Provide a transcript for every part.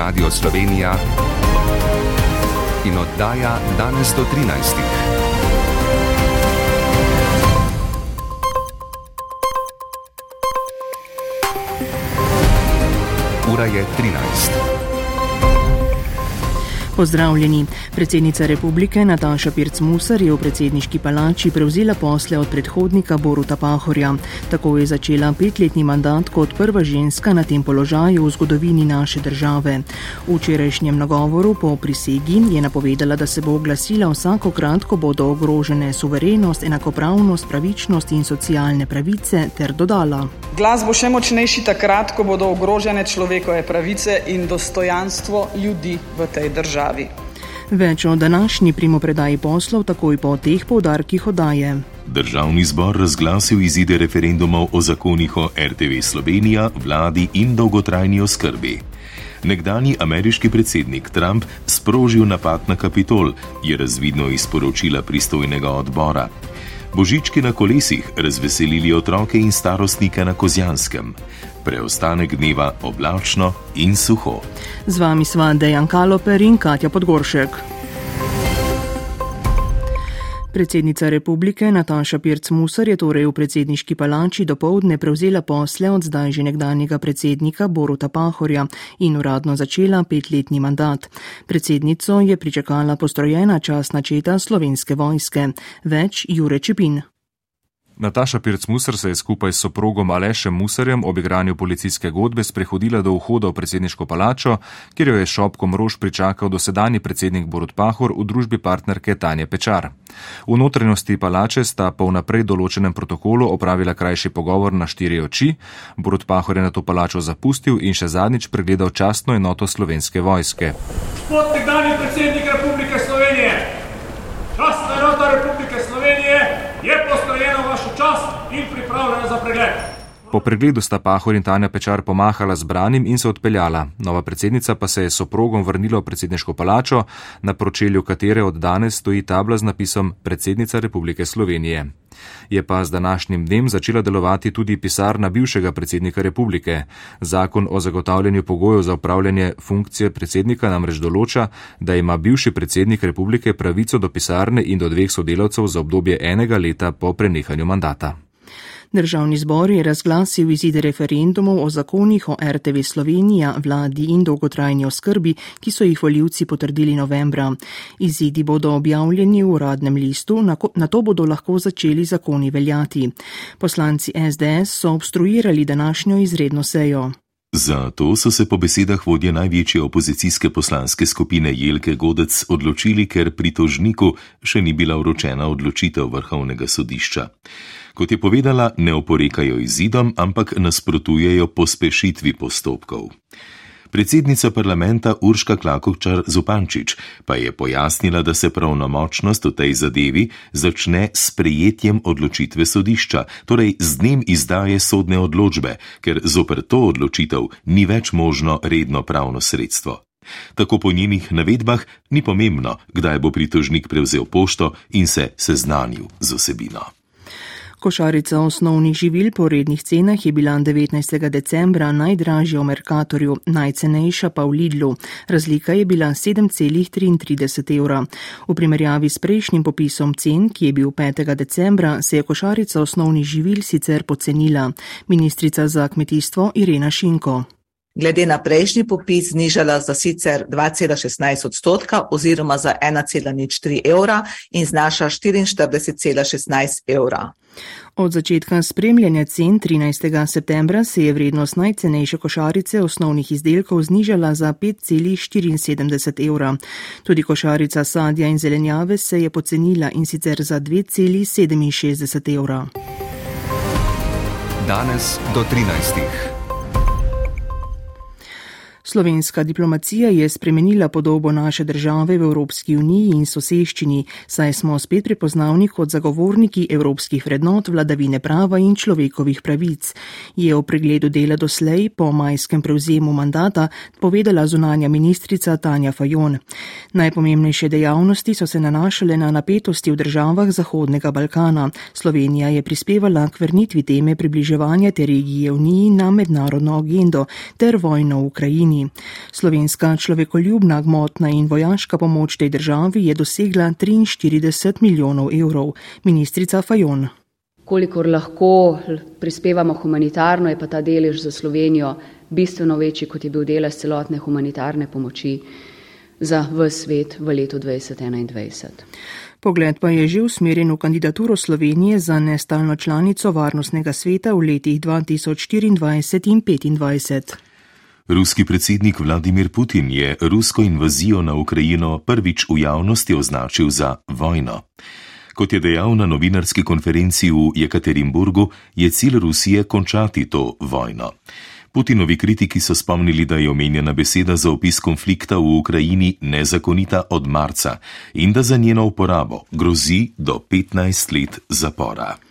Radio Slovenija in oddaja danes do 13. Ura je 13. Pozdravljeni. Predsednica republike Nataša Pirc-Musar je v predsedniški palači prevzela posle od predhodnika Boruta Pahorja. Tako je začela petletni mandat kot prva ženska na tem položaju v zgodovini naše države. V včerajšnjem nagovoru po prisegi je napovedala, da se bo oglasila vsakokrat, ko bodo ogrožene suverenost, enakopravnost, pravičnost in socialne pravice, ter dodala. Glas bo še močnejši takrat, ko bodo ogrožene človekove pravice in dostojanstvo ljudi v tej državi državi. Več o današnji primopredaji poslov takoj po teh povdarkih odaje. Državni zbor razglasil izide referendumov o zakonih o RTV Slovenija, vladi in dolgotrajni oskrbi. Nekdani ameriški predsednik Trump sprožil napad na Kapitol, je razvidno iz poročila pristojnega odbora. Božički na kolesih razveselili otroke in starostnike na Kozjanskem preostanek dneva oblačno in suho. Z vami sva Dejan Kaloper in Katja Podgoršek. Predsednica republike Nataša Pirc-Musar je torej v predsedniški palači do povdne prevzela posle od zdaj že nekdanjega predsednika Boruta Pahorja in uradno začela petletni mandat. Predsednico je pričakala postrojena časna četa slovenske vojske. Več Jure Čepin. Nataša Pirc-Musar se je skupaj s soprogom Alešem Musarjem ob igranju policijske godbe sprehodila do vhoda v predsedniško palačo, kjer jo je šopkom rož pričakal dosedani predsednik Borut Pahor v družbi partnerke Tanje Pečar. V notranjosti palače sta po vnaprej določenem protokolu opravila krajši pogovor na štiri oči, Borut Pahor je na to palačo zapustil in še zadnjič pregledal častno enoto slovenske vojske. Gospod nekdani predsednik Republike Slovenije, častna enota Republike Slovenije je postrojena vaš čas in pripravljena za pregled. Po pregledu sta Pahor in Tanja Pečar pomahala z branim in se odpeljala. Nova predsednica pa se je s soprogom vrnila v predsedniško palačo, na pročelju katere od danes stoji tabla z napisom Predsednica Republike Slovenije. Je pa z današnjim dnem začela delovati tudi pisarna bivšega predsednika republike. Zakon o zagotavljanju pogojev za upravljanje funkcije predsednika namreč določa, da ima bivši predsednik republike pravico do pisarne in do dveh sodelavcev za obdobje enega leta po prenehanju mandata. Državni zbor je razglasil izide referendumov o zakonih o RTV Slovenija, vladi in dolgotrajni oskrbi, ki so jih voljivci potrdili novembra. Izidi bodo objavljeni v uradnem listu, na to bodo lahko začeli zakoni veljati. Poslanci SDS so obstruirali današnjo izredno sejo. Zato so se po besedah vodje največje opozicijske poslanske skupine Jelke Godec odločili, ker pritožniku še ni bila vročena odločitev vrhovnega sodišča. Kot je povedala, ne oporekajo izidom, ampak nasprotujejo pospešitvi postopkov. Predsednica parlamenta Urška Klakovčar Zupančič pa je pojasnila, da se pravnomočnost v tej zadevi začne s prejetjem odločitve sodišča, torej z dnem izdaje sodne odločbe, ker zoper to odločitev ni več možno redno pravno sredstvo. Tako po njenih navedbah ni pomembno, kdaj bo pritožnik prevzel pošto in se seznanil z osebino. Košarica osnovnih živil po rednih cenah je bila 19. decembra najdražja v Merkatorju, najcenejša pa v Lidlu. Razlika je bila 7,33 evra. V primerjavi s prejšnjim popisom cen, ki je bil 5. decembra, se je košarica osnovnih živil sicer pocenila. Ministrica za kmetijstvo Irena Šinko. Glede na prejšnji popis znižala za sicer 2,16 odstotka oziroma za 1,03 evra in znaša 44,16 evra. Od začetka spremljanja cen 13. septembra se je vrednost najcenejše košarice osnovnih izdelkov znižala za 5,74 evra. Tudi košarica sadja in zelenjave se je pocenila in sicer za 2,67 evra. Danes do 13. Slovenska diplomacija je spremenila podobo naše države v Evropski uniji in soseščini, saj smo spet prepoznavni kot zagovorniki evropskih vrednot, vladavine prava in človekovih pravic, je o pregledu dela doslej po majskem prevzemu mandata povedala zunanja ministrica Tanja Fajon. Najpomembnejše dejavnosti so se nanašale na napetosti v državah Zahodnega Balkana. Slovenija je prispevala k vrnitvi teme približevanja te regije uniji na mednarodno agendo ter vojno v Ukrajini. Uniji. Slovenska človekoljubna, gmotna in vojaška pomoč tej državi je dosegla 43 milijonov evrov. Ministrica Fajon. Kolikor lahko prispevamo humanitarno, je pa ta delež za Slovenijo bistveno večji, kot je bil delež celotne humanitarne pomoči za v svet v letu 2021. Pogled pa je že usmerjen v kandidaturo Slovenije za nestalno članico Varnostnega sveta v letih 2024 in 2025. Ruski predsednik Vladimir Putin je rusko invazijo na Ukrajino prvič v javnosti označil za vojno. Kot je dejal na novinarski konferenci v Jekaterinburgu, je cilj Rusije končati to vojno. Putinovi kritiki so spomnili, da je omenjena beseda za opis konflikta v Ukrajini nezakonita od marca in da za njeno uporabo grozi do 15 let zapora.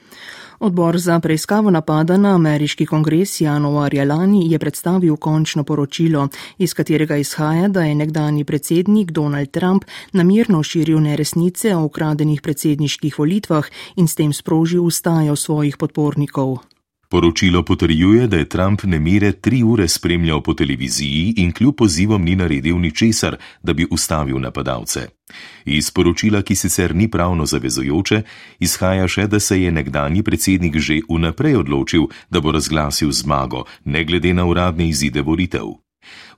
Odbor za preiskavo napada na ameriški kongres januarja lani je predstavil končno poročilo, iz katerega izhaja, da je nekdani predsednik Donald Trump namirno širil neresnice o ukradenih predsedniških volitvah in s tem sprožil ustajo svojih podpornikov. Poročilo potrjuje, da je Trump nemire tri ure spremljal po televiziji in kljub pozivom ni naredil ničesar, da bi ustavil napadalce. Iz poročila, ki sicer ni pravno zavezojoče, izhaja še, da se je nekdani predsednik že vnaprej odločil, da bo razglasil zmago, ne glede na uradne izide volitev.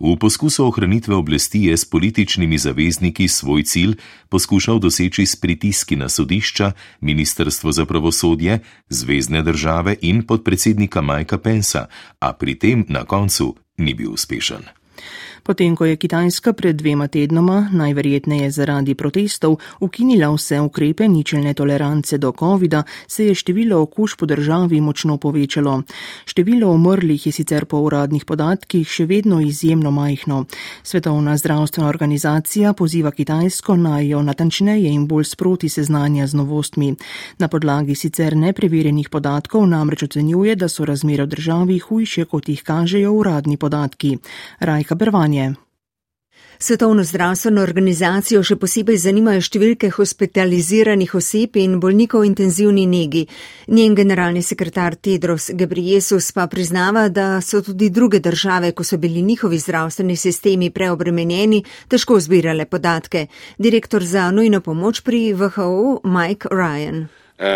V poskusu ohranitve oblasti je s političnimi zavezniki svoj cilj poskušal doseči s pritiski na sodišča, Ministrstvo za pravosodje, zvezdne države in podpredsednika Majka Pensa, a pri tem na koncu ni bil uspešen. Potem, ko je Kitajska pred dvema tednoma, najverjetneje zaradi protestov, ukinila vse ukrepe ničelne tolerance do COVID-a, se je število okužb po državi močno povečalo. Število umrlih je sicer po uradnih podatkih še vedno izjemno majhno. Svetovna zdravstvena organizacija poziva Kitajsko naj jo natančneje in bolj sproti seznanja z novostmi. Na podlagi sicer nepreverjenih podatkov namreč ocenjuje, da so razmere v državi hujše, kot jih kažejo uradni podatki. Rajka Bervan življenje. Svetovno zdravstveno organizacijo še posebej zanimajo številke hospitaliziranih oseb in bolnikov v intenzivni negi. Njen generalni sekretar Tedros Gebriesus pa priznava, da so tudi druge države, ko so bili njihovi zdravstveni sistemi preobremenjeni, težko zbirale podatke. Direktor za nujno pomoč pri WHO Mike Ryan. Uh,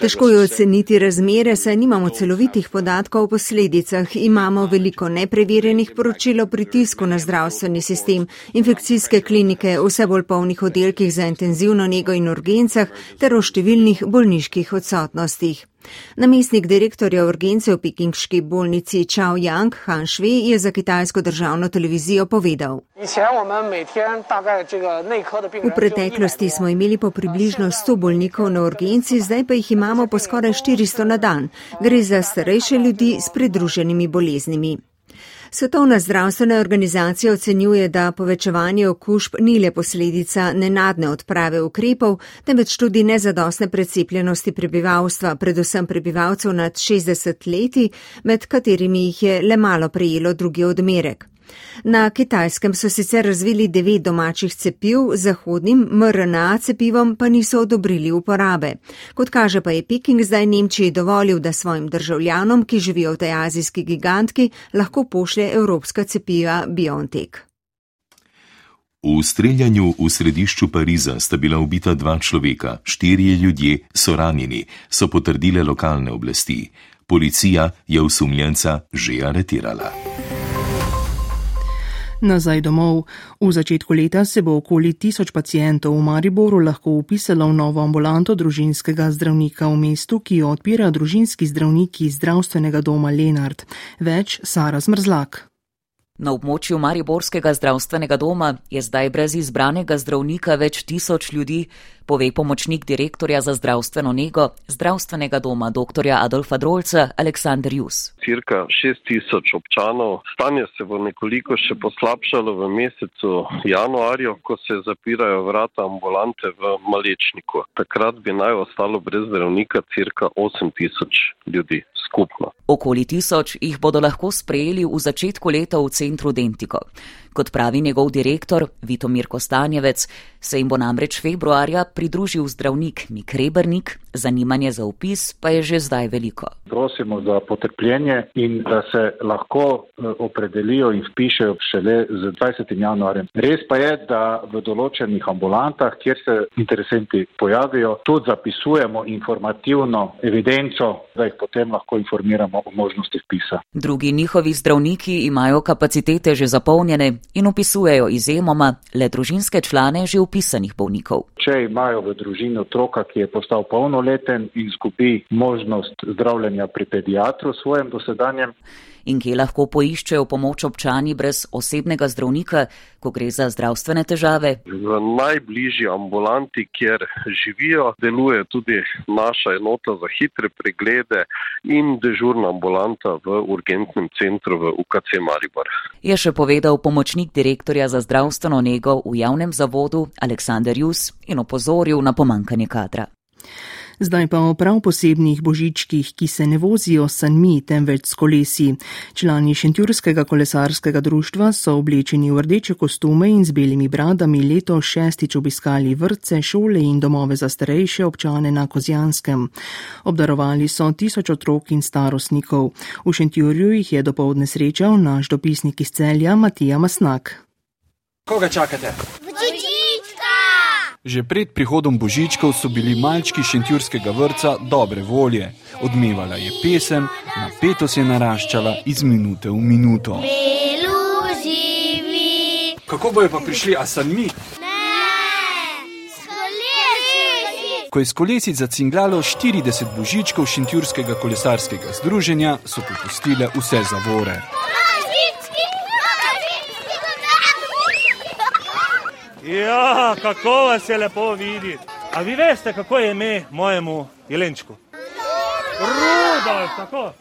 Težko je oceniti razmere, saj nimamo celovitih podatkov o posledicah. Imamo veliko nepreverjenih poročil o pritisku na zdravstveni sistem, infekcijske klinike, vse bolj polnih oddelkih za intenzivno nego in urgencah ter o številnih bolniških odsotnostih. Namestnik direktorja urgence v pekingški bolnici Chao Yang Han Shui je za kitajsko državno televizijo povedal. V preteklosti smo imeli po približno 100 bolnikov na urgenci, zdaj pa jih imamo po skoraj 400 na dan. Gre za starejše ljudi s pridruženimi boleznimi. Svetovna zdravstvena organizacija ocenjuje, da povečevanje okužb ni le posledica nenadne odprave ukrepov, temveč tudi nezadostne precepljenosti prebivalstva, predvsem prebivalcev nad 60 leti, med katerimi jih je le malo prejelo drugi odmerek. Na kitajskem so sicer razvili devet domačih cepiv, zahodnim mRNA cepivom pa niso odobrili uporabe. Kot kaže pa je Peking zdaj Nemčiji dovolil, da svojim državljanom, ki živijo v tej azijski gigantki, lahko pošlje evropska cepiva BioNTech. V streljanju v središču Pariza sta bila ubita dva človeka, štirje ljudje so ranjeni, so potrdile lokalne oblasti. Policija je osumljenca že aretirala. Nazaj domov. V začetku leta se bo okoli tisoč pacijentov v Mariboru lahko upisalo v novo ambulanto družinskega zdravnika v mestu, ki jo odpira družinski zdravnik iz zdravstvenega doma Lenart. Več Sara Zmrzlak. Na območju Mariborskega zdravstvenega doma je zdaj brez izbranega zdravnika več tisoč ljudi, pove pomočnik direktorja za zdravstveno nego zdravstvenega doma dr. Adolfa Drolca Aleksandr Jus. Cirka 6000 občanov. Stanje se bo nekoliko še poslabšalo v mesecu januarju, ko se zapirajo vrata ambulante v Malečniku. Takrat bi naj ostalo brez zdravnika cirka 8000 ljudi skupno. Okoli tisoč jih bodo lahko sprejeli v začetku leta v centru Dentiko. Kot pravi njegov direktor Vitomir Kostanjevec, se jim bo namreč februarja pridružil zdravnik Mik Rebrnik, zanimanje za upis pa je že zdaj veliko. Prosimo za potrpljenje in da se lahko eh, opredelijo in vpišejo šele z 20. januarjem. Res pa je, da v določenih ambulantah, kjer se interesenti pojavijo, tudi zapisujemo informativno evidenco, da jih potem lahko informiramo o možnosti vpisa. Drugi njihovi zdravniki imajo kapacitete že zapolnjene in upisujejo izjemoma le družinske člane že upisanih bolnikov. Če imajo v družini otroka, ki je postal polnoleten in izgubi možnost zdravljenja pri pediatru svojem dosedanjem, in kje lahko poiščejo pomoč občani brez osebnega zdravnika, ko gre za zdravstvene težave. V najbližji ambulanti, kjer živijo, deluje tudi naša enota za hitre preglede in dežurna ambulanta v urgentnem centru v UKC Maribor. Je še povedal pomočnik direktorja za zdravstveno nego v javnem zavodu Aleksandar Jus in opozoril na pomankanje kadra. Zdaj pa o prav posebnih božičkih, ki se ne vozijo s sanmi, temveč s kolesi. Člani Šentjurskega kolesarskega društva so oblečeni v rdeče kostume in z belimi bradami leto šestič obiskali vrtce, šole in domove za starejše občane na Kozjanskem. Obdarovali so tisoč otrok in starostnikov. V Šentjurju jih je dopoledne srečal naš dopisnik iz celja Matija Masnak. Koga čakate? Že pred prihodom božičkov so bili malčki šentjurskega vrca dobre volje. Odmevala je pesem, napetost je naraščala iz minute v minuto. Kako bojo pa prišli, a sem mi? Ko je s kolesic zacinglalo 40 božičkov šentjurskega kolesarskega združenja, so popustile vse zavore. Ja, kako vas je lepo videti. A vi veste, kako je ime mojemu jelenčku? Rudolf, tako.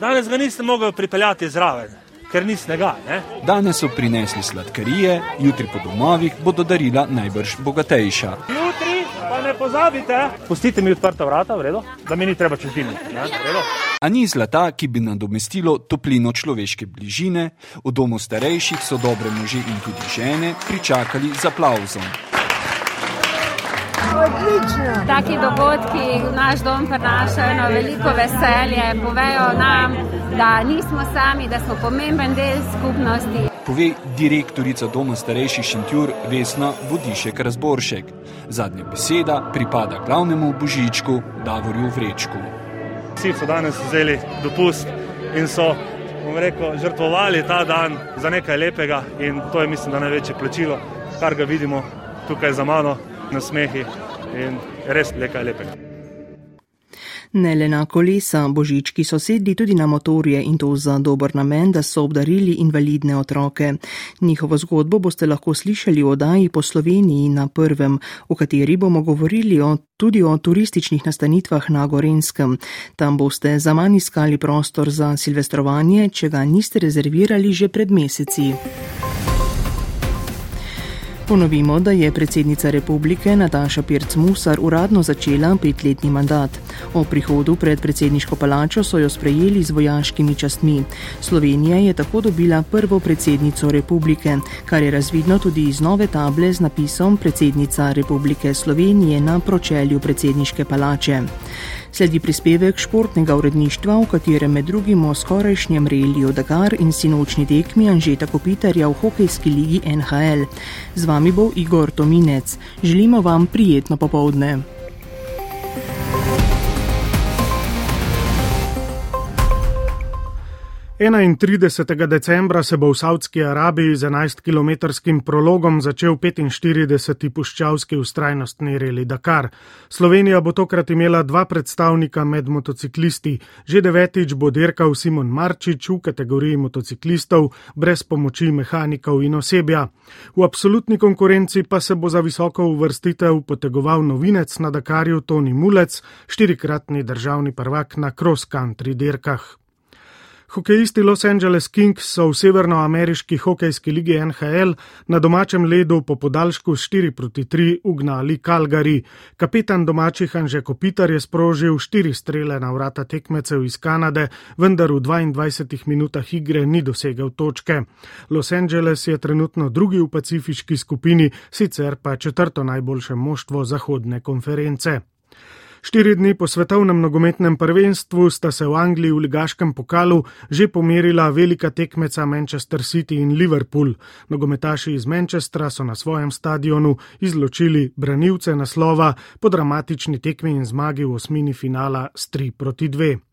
Danes ga niste mogli pripeljati zraven, ker ni snega. Ne? Danes so prinesli sladkarije, jutri po domovih bodo darila najbrž bogatejša. Jutri pa ne pozabite, pustite mi odprta vrata, vredo, da mi ni treba čez dimnik. A ni zlata, ki bi nadomestilo toplino človeške bližine, v domu starejših so dobre može in tudi žene pričakali z aplauzom. Odlično. Taki dogodki v naš dom prinašajo na veliko veselje, povejo nam, da nismo sami, da smo pomemben del skupnosti. Pove direktorica doma starejših Šentjur Vesna Vodišek Razboršek. Zadnja beseda pripada glavnemu božičku Davorju Vrečku. Vsi so danes vzeli dopust in so, rekel, žrtvovali ta dan za nekaj lepega in to je, mislim, da največje plačilo, kar ga vidimo tukaj za mano, na smehi in res nekaj lepega. Ne le na kolesa, božički so sedli tudi na motorje in to za dober namen, da so obdarili invalidne otroke. Njihovo zgodbo boste lahko slišali v odaji po Sloveniji na prvem, v kateri bomo govorili o, tudi o turističnih nastanitvah na Gorenskem. Tam boste za manj iskali prostor za silvestrovanje, če ga niste rezervirali že pred meseci. Ponovimo, da je predsednica republike Nataša Pirc Musar uradno začela petletni mandat. O prihodu pred predsedniško palačo so jo sprejeli z vojaškimi častmi. Slovenija je tako dobila prvo predsednico republike, kar je razvidno tudi iz nove table z napisom predsednica republike Slovenije na pročelju predsedniške palače. Sledi prispevek športnega uredništva, v katerem med drugim o skorajšnjem reliju Dakar in sinočni tekmi Anžeta Kopitarja v hokejski ligi NHL. Z vami bo Igor Tominec. Želimo vam prijetno popovdne. 31. decembra se bo v Saudski Arabiji z 11-kilometrskim prologom začel 45. puščavski ustrajnostni reli Dakar. Slovenija bo tokrat imela dva predstavnika med motociklisti. Že devetič bo dirkal Simon Marčič v kategoriji motociklistov brez pomoči mehanikov in osebja. V absolutni konkurenci pa se bo za visoko uvrstitev potegoval novinec na Dakarju Toni Mulec, štirikratni državni prvak na cross-country dirkah. Hokejisti Los Angeles Kings so v severnoameriški hokejski ligi NHL na domačem ledu po podaljšku 4 proti 3 ugnali Calgary. Kapitan domačih Anže Kopitar je sprožil 4 strele na vrata tekmecev iz Kanade, vendar v 22 minutah igre ni dosegel točke. Los Angeles je trenutno drugi v pacifiški skupini, sicer pa četrto najboljše moštvo zahodne konference. Štiri dni po svetovnem nogometnem prvenstvu sta se v Angliji v ligaškem pokalu že pomerila velika tekmeca Manchester City in Liverpool. Nogometaši iz Manchestra so na svojem stadionu izločili branilce naslova po dramatični tekmi in zmagi v osmini finala s 3 proti 2.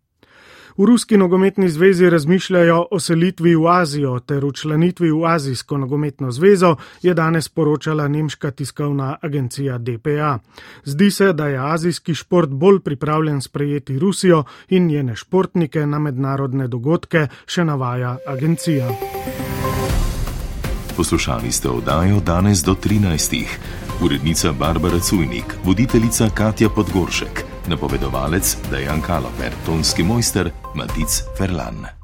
V Ruski nogometni zvezi razmišljajo o selitvi v Azijo ter v članitvi v Azijsko nogometno zvezo, je danes poročala nemška tiskovna agencija DPA. Zdi se, da je azijski šport bolj pripravljen sprejeti Rusijo in njene športnike na mednarodne dogodke, še navaja agencija. Poslušali ste oddajo danes do 13. Urednica Barbara Cujnik, voditeljica Katja Podgoršek napovedovalec Dejan Kaloper, tonski mojster Matic Ferlan.